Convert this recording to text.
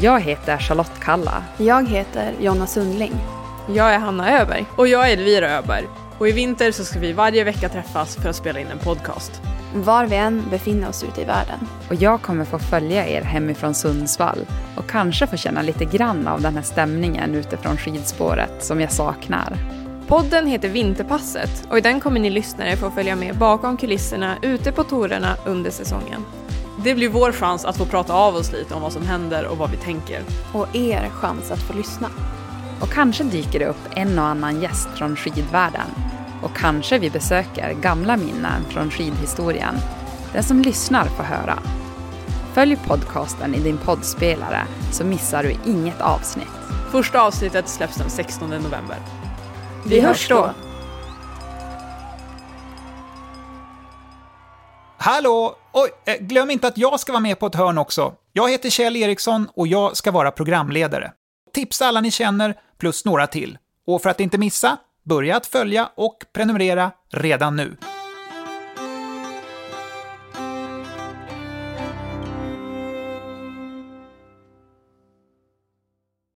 Jag heter Charlotte Kalla. Jag heter Jonna Sundling. Jag är Hanna Öberg. Och jag är Elvira Öberg. Och i vinter så ska vi varje vecka träffas för att spela in en podcast. Var vi än befinner oss ute i världen. Och jag kommer få följa er hemifrån Sundsvall och kanske få känna lite grann av den här stämningen utifrån skidspåret som jag saknar. Podden heter Vinterpasset och i den kommer ni lyssnare få följa med bakom kulisserna ute på torerna under säsongen. Det blir vår chans att få prata av oss lite om vad som händer och vad vi tänker. Och er chans att få lyssna. Och kanske dyker det upp en och annan gäst från skidvärlden. Och kanske vi besöker gamla minnen från skidhistorien. Den som lyssnar får höra. Följ podcasten i din poddspelare så missar du inget avsnitt. Första avsnittet släpps den 16 november. Vi hörs då! Hallå! Oj, eh, glöm inte att jag ska vara med på ett hörn också. Jag heter Kjell Eriksson och jag ska vara programledare. Tipsa alla ni känner, plus några till. Och för att inte missa, börja att följa och prenumerera redan nu.